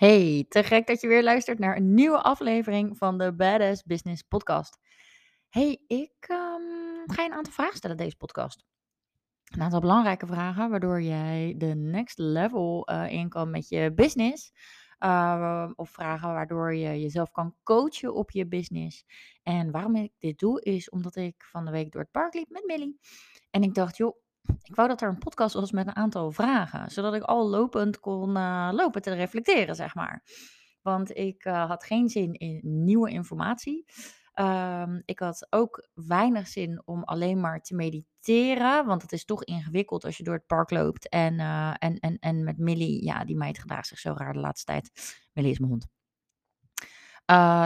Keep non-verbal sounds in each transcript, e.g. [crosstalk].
Hey, te gek dat je weer luistert naar een nieuwe aflevering van de Badass Business Podcast. Hey, ik ehm, ga je een aantal vragen stellen deze podcast. Een aantal belangrijke vragen, waardoor jij de next level uh, in kan met je business. Uh, of vragen waardoor je jezelf kan coachen op je business. En waarom ik dit doe, is omdat ik van de week door het park liep met Millie. En ik dacht, joh, ik wou dat er een podcast was met een aantal vragen, zodat ik al lopend kon uh, lopen te reflecteren, zeg maar. Want ik uh, had geen zin in nieuwe informatie. Um, ik had ook weinig zin om alleen maar te mediteren, want het is toch ingewikkeld als je door het park loopt. En, uh, en, en, en met Millie, ja, die meid gedraagt zich zo raar de laatste tijd. Millie is mijn hond.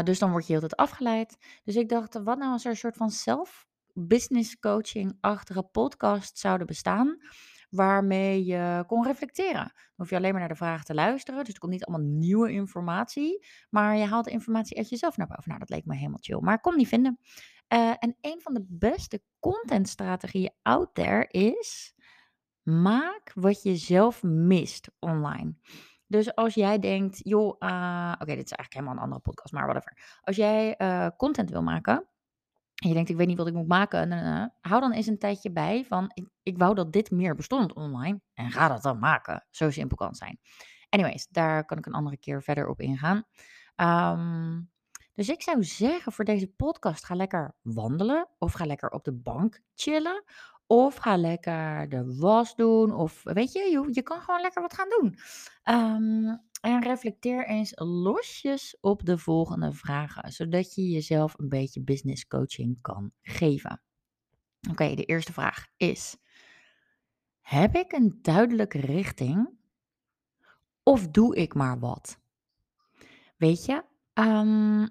Dus dan word je heel tijd afgeleid. Dus ik dacht, wat nou als er een soort van zelf business coaching-achtige podcast zouden bestaan, waarmee je kon reflecteren. Dan hoef je alleen maar naar de vragen te luisteren, dus er komt niet allemaal nieuwe informatie, maar je haalt de informatie uit jezelf naar boven. Nou, dat leek me helemaal chill, maar ik kon niet vinden. Uh, en een van de beste contentstrategieën out there is, maak wat je zelf mist online. Dus als jij denkt, joh, uh, oké, dit is eigenlijk helemaal een andere podcast, maar whatever. Als jij uh, content wil maken, en je denkt, ik weet niet wat ik moet maken. hou dan eens een tijdje bij van, ik, wou dat dit meer bestond online. En ga dat dan maken. Zo simpel kan het zijn. Anyways, daar kan ik een andere keer verder op ingaan. Um, dus ik zou zeggen voor deze podcast, ga lekker wandelen. Of ga lekker op de bank chillen. Of ga lekker de was doen. Of weet je, je, je kan gewoon lekker wat gaan doen. Um, en reflecteer eens losjes op de volgende vragen, zodat je jezelf een beetje business coaching kan geven. Oké, de eerste vraag is: Heb ik een duidelijke richting of doe ik maar wat? Weet je, um,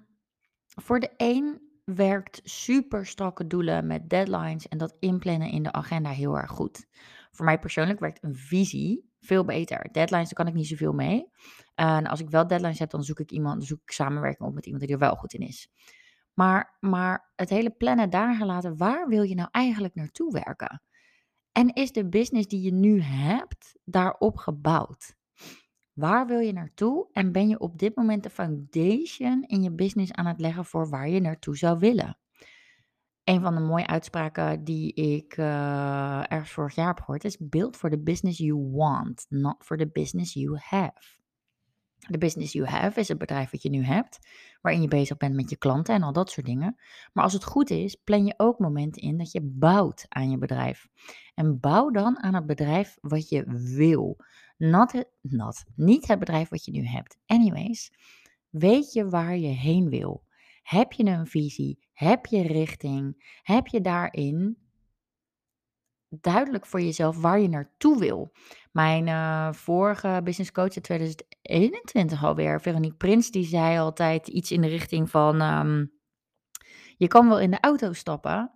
voor de een werkt super strakke doelen met deadlines en dat inplannen in de agenda heel erg goed. Voor mij persoonlijk werkt een visie veel beter. Deadlines, daar kan ik niet zoveel mee. En als ik wel deadlines heb, dan zoek ik iemand, zoek ik samenwerking op met iemand die er wel goed in is. Maar, maar het hele plannen daar gelaten, waar wil je nou eigenlijk naartoe werken? En is de business die je nu hebt daarop gebouwd? Waar wil je naartoe? En ben je op dit moment de foundation in je business aan het leggen voor waar je naartoe zou willen? Een van de mooie uitspraken die ik uh, ergens vorig jaar heb gehoord is: Build for the business you want, not for the business you have. De business you have is het bedrijf wat je nu hebt, waarin je bezig bent met je klanten en al dat soort dingen. Maar als het goed is, plan je ook momenten in dat je bouwt aan je bedrijf. En bouw dan aan het bedrijf wat je wil. Not, not, niet het bedrijf wat je nu hebt. Anyways, weet je waar je heen wil? Heb je een visie? Heb je richting? Heb je daarin duidelijk voor jezelf waar je naartoe wil? Mijn uh, vorige business coach in 2021 alweer, Veronique Prins, die zei altijd iets in de richting van: um, Je kan wel in de auto stappen,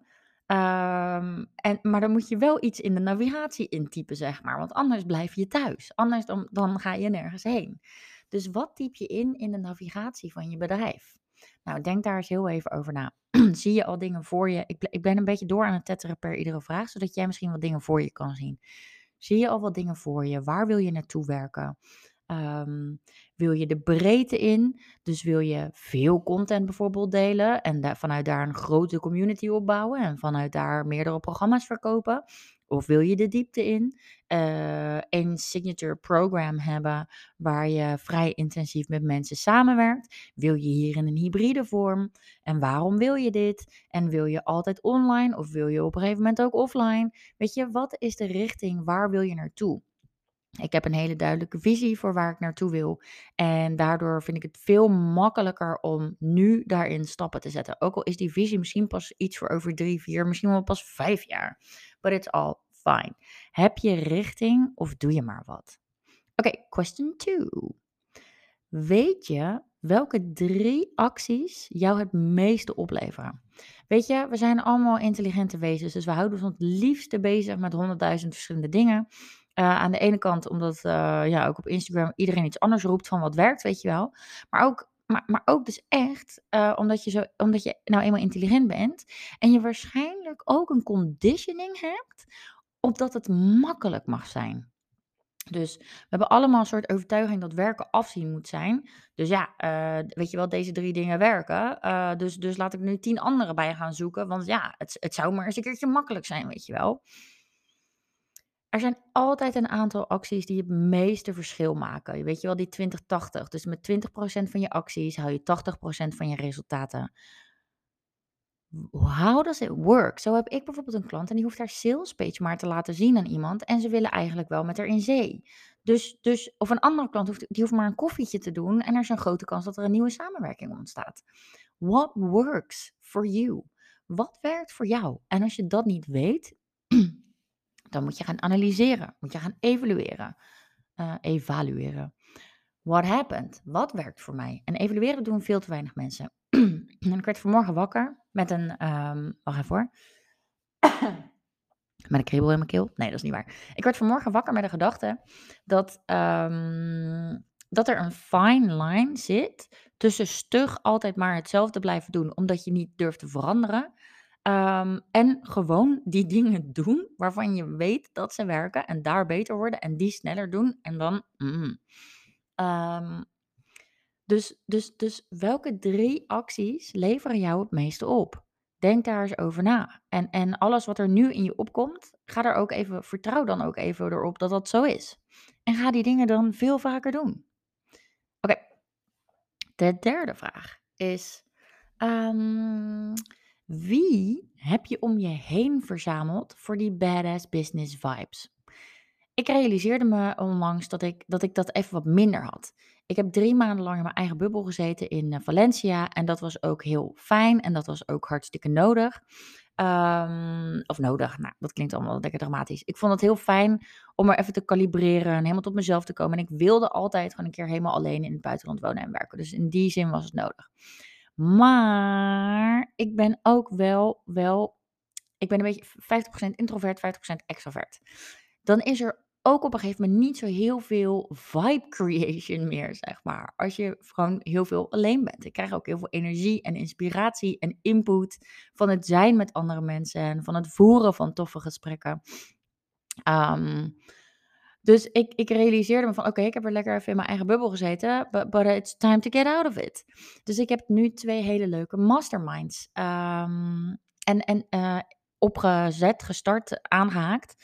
um, en, maar dan moet je wel iets in de navigatie intypen, zeg maar. Want anders blijf je thuis. Anders dan, dan ga je nergens heen. Dus wat typ je in in de navigatie van je bedrijf? Nou, denk daar eens heel even over na. [clears throat] Zie je al dingen voor je? Ik, ik ben een beetje door aan het tetteren per iedere vraag, zodat jij misschien wat dingen voor je kan zien. Zie je al wat dingen voor je? Waar wil je naartoe werken? Um, wil je de breedte in? Dus wil je veel content bijvoorbeeld delen en vanuit daar een grote community opbouwen en vanuit daar meerdere programma's verkopen? Of wil je de diepte in? Uh, een signature program hebben waar je vrij intensief met mensen samenwerkt? Wil je hier in een hybride vorm? En waarom wil je dit? En wil je altijd online of wil je op een gegeven moment ook offline? Weet je, wat is de richting? Waar wil je naartoe? Ik heb een hele duidelijke visie voor waar ik naartoe wil. En daardoor vind ik het veel makkelijker om nu daarin stappen te zetten. Ook al is die visie misschien pas iets voor over drie, vier, misschien wel pas vijf jaar. But it's all fine. Heb je richting of doe je maar wat? Oké, question two. Weet je welke drie acties jou het meeste opleveren? Weet je, we zijn allemaal intelligente wezens, dus we houden ons het liefste bezig met honderdduizend verschillende dingen. Uh, aan de ene kant omdat uh, ja, ook op Instagram iedereen iets anders roept van wat werkt, weet je wel. Maar ook, maar, maar ook dus echt uh, omdat, je zo, omdat je nou eenmaal intelligent bent. En je waarschijnlijk ook een conditioning hebt opdat het makkelijk mag zijn. Dus we hebben allemaal een soort overtuiging dat werken afzien moet zijn. Dus ja, uh, weet je wel, deze drie dingen werken. Uh, dus, dus laat ik nu tien andere bij gaan zoeken. Want ja, het, het zou maar eens een keertje makkelijk zijn, weet je wel. Er zijn altijd een aantal acties die het meeste verschil maken. Weet je wel, die 20-80. Dus met 20% van je acties hou je 80% van je resultaten. How does it work? Zo heb ik bijvoorbeeld een klant en die hoeft haar sales page maar te laten zien aan iemand. En ze willen eigenlijk wel met haar in zee. Dus, dus, of een andere klant hoeft, die hoeft maar een koffietje te doen. En er is een grote kans dat er een nieuwe samenwerking ontstaat. What works for you? Wat werkt voor jou? En als je dat niet weet, [clears throat] dan moet je gaan analyseren. Moet je gaan evalueren. Uh, evalueren. What happened? Wat werkt voor mij? En evalueren doen veel te weinig mensen. [clears throat] en ik werd vanmorgen wakker met een. Um, wacht even hoor. [coughs] met een kriebel in mijn keel. Nee, dat is niet waar. Ik werd vanmorgen wakker met de gedachte dat, um, dat er een fine line zit tussen stug altijd maar hetzelfde blijven doen, omdat je niet durft te veranderen. Um, en gewoon die [laughs] dingen doen waarvan je weet dat ze werken en daar beter worden en die sneller doen en dan. Mm. Dus, dus, dus welke drie acties leveren jou het meeste op? Denk daar eens over na. En, en alles wat er nu in je opkomt, ga er ook even, vertrouw dan ook even erop dat dat zo is. En ga die dingen dan veel vaker doen. Oké, de derde vraag is: um, wie heb je om je heen verzameld voor die badass business vibes? Ik realiseerde me onlangs dat ik, dat ik dat even wat minder had. Ik heb drie maanden lang in mijn eigen bubbel gezeten in uh, Valencia. En dat was ook heel fijn. En dat was ook hartstikke nodig. Um, of nodig, nou, dat klinkt allemaal lekker dramatisch. Ik vond het heel fijn om er even te kalibreren en helemaal tot mezelf te komen. En ik wilde altijd gewoon een keer helemaal alleen in het buitenland wonen en werken. Dus in die zin was het nodig. Maar ik ben ook wel, wel, ik ben een beetje 50% introvert, 50% extrovert. Dan is er ook op een gegeven moment niet zo heel veel vibe creation meer, zeg maar. Als je gewoon heel veel alleen bent. Ik krijg ook heel veel energie en inspiratie en input van het zijn met andere mensen en van het voeren van toffe gesprekken. Um, dus ik, ik realiseerde me van, oké, ik heb er lekker even in mijn eigen bubbel gezeten, but, it's time to get out of it. Dus ik heb nu twee hele leuke masterminds um, en, en uh, opgezet, gestart, aangehaakt.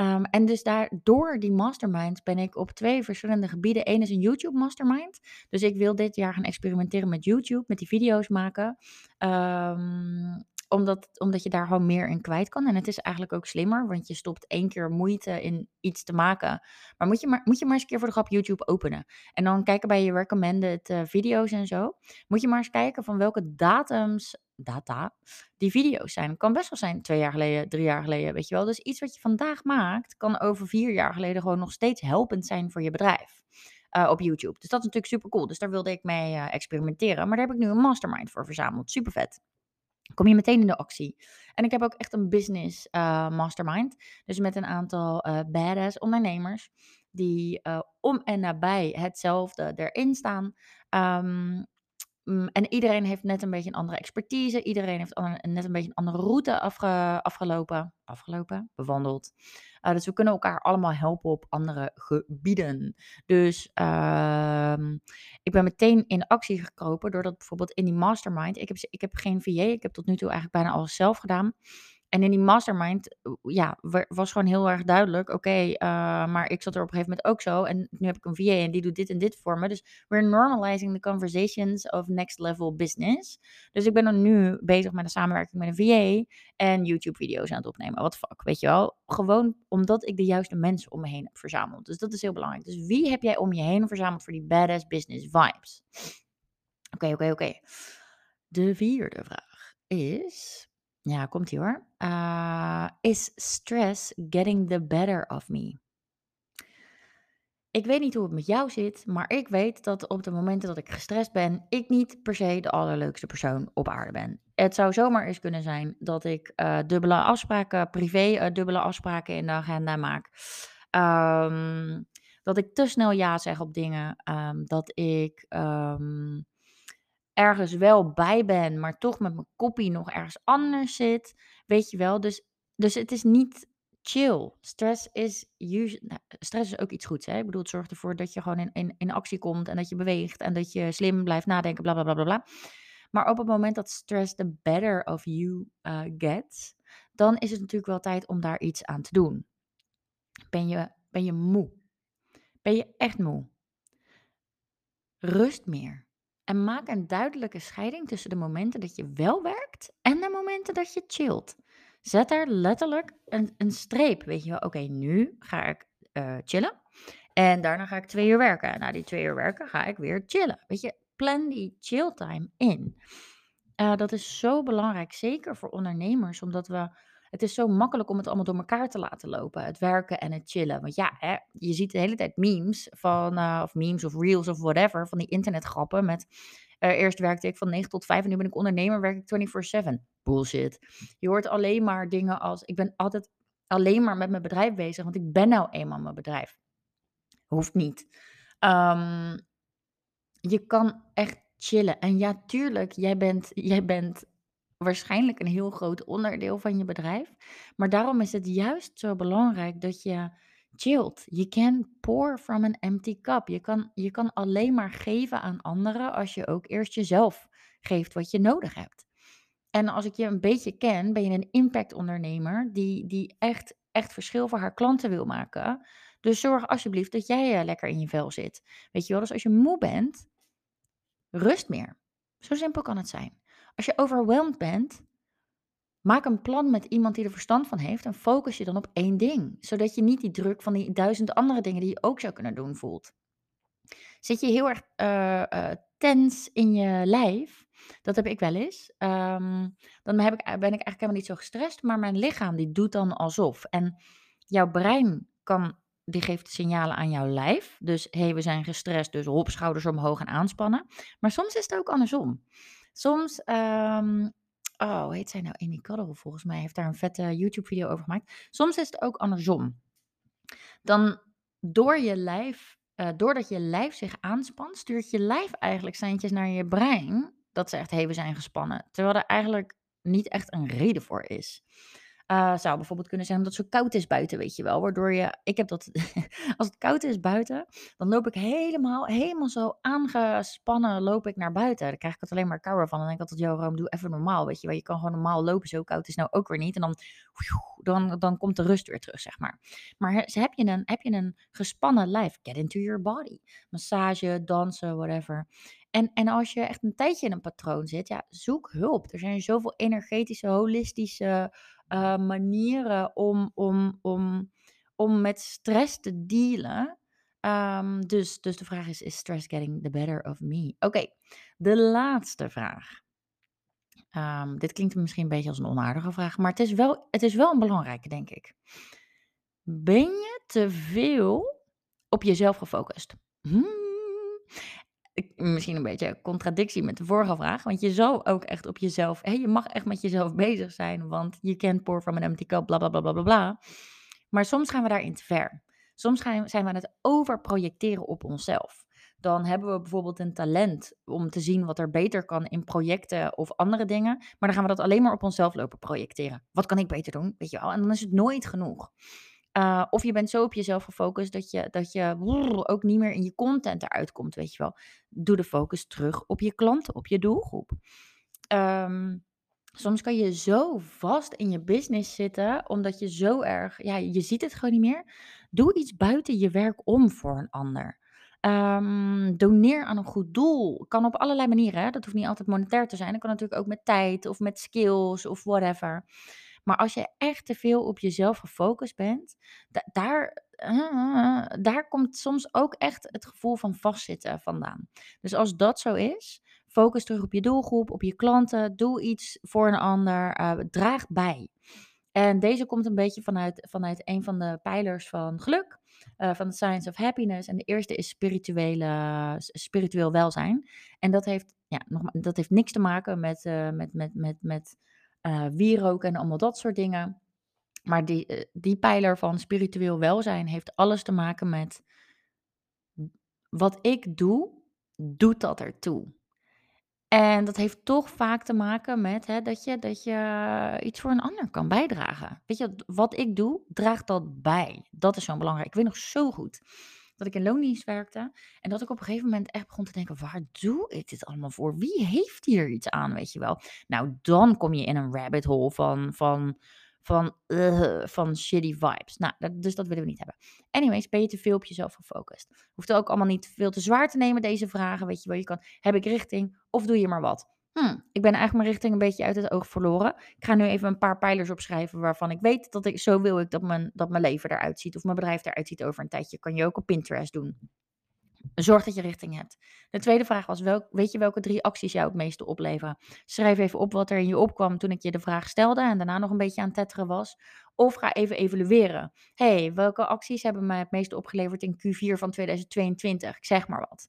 Um, en dus daar, door die mastermind ben ik op twee verschillende gebieden. Eén is een YouTube mastermind. Dus ik wil dit jaar gaan experimenteren met YouTube, met die video's maken. Um, omdat, omdat je daar gewoon meer in kwijt kan. En het is eigenlijk ook slimmer, want je stopt één keer moeite in iets te maken. Maar moet je maar, moet je maar eens een keer voor de grap YouTube openen. En dan kijken bij je recommended uh, video's en zo. Moet je maar eens kijken van welke datums, data, die video's zijn. Het kan best wel zijn twee jaar geleden, drie jaar geleden, weet je wel. Dus iets wat je vandaag maakt, kan over vier jaar geleden gewoon nog steeds helpend zijn voor je bedrijf. Uh, op YouTube. Dus dat is natuurlijk super cool. Dus daar wilde ik mee uh, experimenteren. Maar daar heb ik nu een mastermind voor verzameld. Super vet kom je meteen in de actie. En ik heb ook echt een business uh, mastermind. Dus met een aantal uh, badass ondernemers die uh, om en nabij hetzelfde erin staan. Um, en iedereen heeft net een beetje een andere expertise. Iedereen heeft net een beetje een andere route afge, afgelopen. Afgelopen? Bewandeld. Uh, dus we kunnen elkaar allemaal helpen op andere gebieden. Dus uh, ik ben meteen in actie gekropen doordat bijvoorbeeld in die mastermind. Ik heb, ik heb geen VA. Ik heb tot nu toe eigenlijk bijna alles zelf gedaan. En in die mastermind, ja, was gewoon heel erg duidelijk. Oké, uh, maar ik zat er op een gegeven moment ook zo. En nu heb ik een VA en die doet dit en dit voor me. Dus we're normalizing the conversations of next level business. Dus ik ben dan nu bezig met een samenwerking met een VA. En YouTube-video's aan het opnemen. Wat fuck, weet je wel? Gewoon omdat ik de juiste mensen om me heen heb verzameld. Dus dat is heel belangrijk. Dus wie heb jij om je heen verzameld voor die badass business vibes? Oké, oké, oké. De vierde vraag is. Ja, komt ie hoor. Uh, is stress getting the better of me? Ik weet niet hoe het met jou zit, maar ik weet dat op de momenten dat ik gestrest ben, ik niet per se de allerleukste persoon op aarde ben. Het zou zomaar eens kunnen zijn dat ik uh, dubbele afspraken, privé uh, dubbele afspraken in de agenda maak. Um, dat ik te snel ja zeg op dingen. Um, dat ik um, ergens wel bij ben, maar toch met mijn kopie nog ergens anders zit. Weet je wel? Dus, dus het is niet chill. Stress is, nou, stress is ook iets goeds. Hè? Ik bedoel, het zorgt ervoor dat je gewoon in, in, in actie komt en dat je beweegt en dat je slim blijft nadenken, bla bla bla bla bla. Maar op het moment dat stress the better of you uh, gets, dan is het natuurlijk wel tijd om daar iets aan te doen. Ben je, ben je moe? Ben je echt moe? Rust meer. En maak een duidelijke scheiding tussen de momenten dat je wel werkt en de momenten dat je chillt. Zet daar letterlijk een, een streep. Weet je wel, oké, nu ga ik uh, chillen. En daarna ga ik twee uur werken. Na die twee uur werken ga ik weer chillen. Weet je, plan die chill time in. Uh, dat is zo belangrijk, zeker voor ondernemers, omdat we het is zo makkelijk om het allemaal door elkaar te laten lopen. Het werken en het chillen. Want ja, hè, je ziet de hele tijd memes van, uh, of memes of reels of whatever, van die internetgrappen met... Uh, eerst werkte ik van 9 tot 5 en nu ben ik ondernemer, werk ik 24-7. Bullshit. Je hoort alleen maar dingen als, ik ben altijd alleen maar met mijn bedrijf bezig, want ik ben nou eenmaal mijn bedrijf. Hoeft niet. Um, je kan echt chillen. En ja, tuurlijk, jij bent, jij bent waarschijnlijk een heel groot onderdeel van je bedrijf. Maar daarom is het juist zo belangrijk dat je chillt. Je can pour from an empty cup. Je kan, je kan alleen maar geven aan anderen als je ook eerst jezelf geeft wat je nodig hebt. En als ik je een beetje ken, ben je een impactondernemer die, die echt, echt verschil voor haar klanten wil maken. Dus zorg alsjeblieft dat jij uh, lekker in je vel zit. Weet je wel, dus als je moe bent, rust meer. Zo simpel kan het zijn. Als je overweldigd bent, maak een plan met iemand die er verstand van heeft en focus je dan op één ding, zodat je niet die druk van die duizend andere dingen die je ook zou kunnen doen voelt. Zit je heel erg uh, tens in je lijf, dat heb ik wel eens, um, dan heb ik, ben ik eigenlijk helemaal niet zo gestrest, maar mijn lichaam die doet dan alsof. En jouw brein kan die geeft signalen aan jouw lijf. Dus hé, hey, we zijn gestrest, dus hop, schouders omhoog en aanspannen. Maar soms is het ook andersom. Soms, um, oh, hoe heet zij nou? Amy Cuddle, volgens mij, heeft daar een vette YouTube-video over gemaakt. Soms is het ook andersom. Dan door je lijf, uh, doordat je lijf zich aanspant, stuurt je lijf eigenlijk seintjes naar je brein. Dat hé, hey, we zijn gespannen. Terwijl er eigenlijk niet echt een reden voor is. Uh, zou bijvoorbeeld kunnen zijn omdat het zo koud is buiten, weet je wel. Waardoor je, ik heb dat, [laughs] als het koud is buiten, dan loop ik helemaal, helemaal zo aangespannen loop ik naar buiten. Dan krijg ik het alleen maar kouder van. Dan denk ik altijd, joh, Rome, doe even normaal, weet je wel. Je kan gewoon normaal lopen, zo koud is nou ook weer niet. En dan, dan, dan komt de rust weer terug, zeg maar. Maar heb je een, heb je een gespannen lijf, get into your body. Massage, dansen, whatever. En, en als je echt een tijdje in een patroon zit, ja, zoek hulp. Er zijn zoveel energetische, holistische uh, manieren om, om, om, om met stress te dealen. Um, dus, dus de vraag is: is stress getting the better of me? Oké, de laatste vraag. Um, dit klinkt misschien een beetje als een onaardige vraag, maar het is wel, het is wel een belangrijke, denk ik. Ben je te veel op jezelf gefocust? Hmm misschien een beetje contradictie met de vorige vraag. Want je zou ook echt op jezelf. Hè, je mag echt met jezelf [laughs] bezig zijn. Want je kent pour from an empty cup, bla bla bla bla bla. Maar soms gaan we daarin te ver. Soms gaan, zijn we aan het overprojecteren op onszelf. Dan hebben we bijvoorbeeld een talent om te zien wat er beter kan in projecten of andere dingen. Maar dan gaan we dat alleen maar op onszelf lopen projecteren. Wat kan ik beter doen? Weet je wel? En dan is het nooit genoeg. Uh, of je bent zo op jezelf gefocust dat je, dat je ook niet meer in je content eruit komt, weet je wel. Doe de focus terug op je klanten, op je doelgroep. Um, soms kan je zo vast in je business zitten, omdat je zo erg, ja, je ziet het gewoon niet meer. Doe iets buiten je werk om voor een ander. Um, doneer aan een goed doel. Kan op allerlei manieren. Hè? Dat hoeft niet altijd monetair te zijn. Dat kan natuurlijk ook met tijd of met skills of whatever. Maar als je echt te veel op jezelf gefocust bent, daar, uh, daar komt soms ook echt het gevoel van vastzitten vandaan. Dus als dat zo is, focus terug op je doelgroep, op je klanten, doe iets voor een ander, uh, draag bij. En deze komt een beetje vanuit, vanuit een van de pijlers van geluk. Uh, van de Science of Happiness. En de eerste is spirituele, spiritueel welzijn. En dat heeft, ja, nog, dat heeft niks te maken met, met, met, met, met uh, wierook en allemaal dat soort dingen. Maar die, uh, die pijler van spiritueel welzijn heeft alles te maken met wat ik doe, doet dat ertoe. En dat heeft toch vaak te maken met hè, dat, je, dat je iets voor een ander kan bijdragen. Weet je, wat ik doe, draagt dat bij. Dat is zo belangrijk. Ik weet nog zo goed dat ik in loondienst werkte. En dat ik op een gegeven moment echt begon te denken: waar doe ik dit allemaal voor? Wie heeft hier iets aan? Weet je wel. Nou, dan kom je in een rabbit hole van. van van, uh, van shitty vibes. Nou, dat, dus dat willen we niet hebben. Anyways, ben je te veel op jezelf gefocust. Hoeft ook allemaal niet veel te zwaar te nemen, deze vragen. Weet je wel, je kan, heb ik richting of doe je maar wat? Hm, ik ben eigenlijk mijn richting een beetje uit het oog verloren. Ik ga nu even een paar pijlers opschrijven waarvan ik weet dat ik zo wil ik dat mijn, dat mijn leven eruit ziet. Of mijn bedrijf eruit ziet over een tijdje. Kan je ook op Pinterest doen. Zorg dat je richting hebt. De tweede vraag was: wel, weet je welke drie acties jou het meeste opleveren? Schrijf even op wat er in je opkwam toen ik je de vraag stelde en daarna nog een beetje aan het tetteren was. Of ga even evalueren. hey, welke acties hebben mij het meeste opgeleverd in Q4 van 2022? Ik zeg maar wat.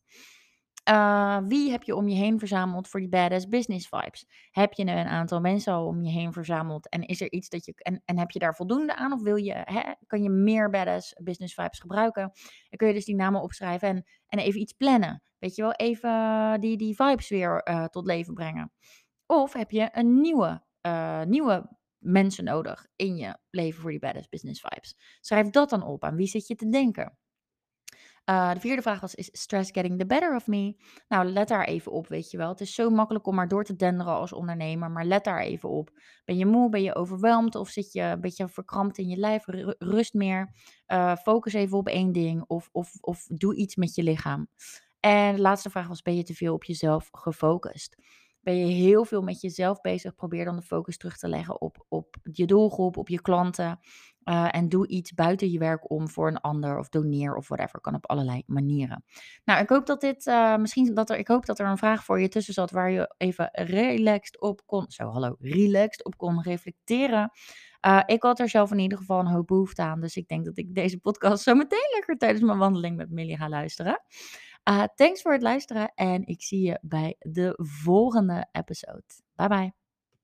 Uh, wie heb je om je heen verzameld voor die badass business vibes? Heb je een aantal mensen al om je heen verzameld en is er iets dat je en, en heb je daar voldoende aan of wil je hè, kan je meer badass business vibes gebruiken? Dan kun je dus die namen opschrijven en, en even iets plannen. Weet je wel, even die, die vibes weer uh, tot leven brengen. Of heb je een nieuwe, nieuwe mensen nodig in je leven voor die badass business vibes? Schrijf dat dan op. Aan wie zit je te denken? Uh, de vierde vraag was: Is stress getting the better of me? Nou, let daar even op, weet je wel. Het is zo makkelijk om maar door te denderen als ondernemer, maar let daar even op. Ben je moe? Ben je overweldigd? Of zit je een beetje verkrampt in je lijf? Rust meer. Uh, focus even op één ding. Of, of, of doe iets met je lichaam. En de laatste vraag was: Ben je te veel op jezelf gefocust? Ben je heel veel met jezelf bezig. Probeer dan de focus terug te leggen op, op je doelgroep, op je klanten. Uh, en doe iets buiten je werk om voor een ander of doneer of whatever. Kan op allerlei manieren. Nou, ik hoop dat dit, uh, misschien dat er, ik hoop dat er een vraag voor je tussen zat waar je even relaxed op kon, zo hallo, relaxed op kon reflecteren. Uh, ik had er zelf in ieder geval een hoop behoefte aan. Dus ik denk dat ik deze podcast zo meteen lekker tijdens mijn wandeling met Millie ga luisteren. Uh, thanks voor het luisteren en ik zie je bij de volgende episode. Bye bye.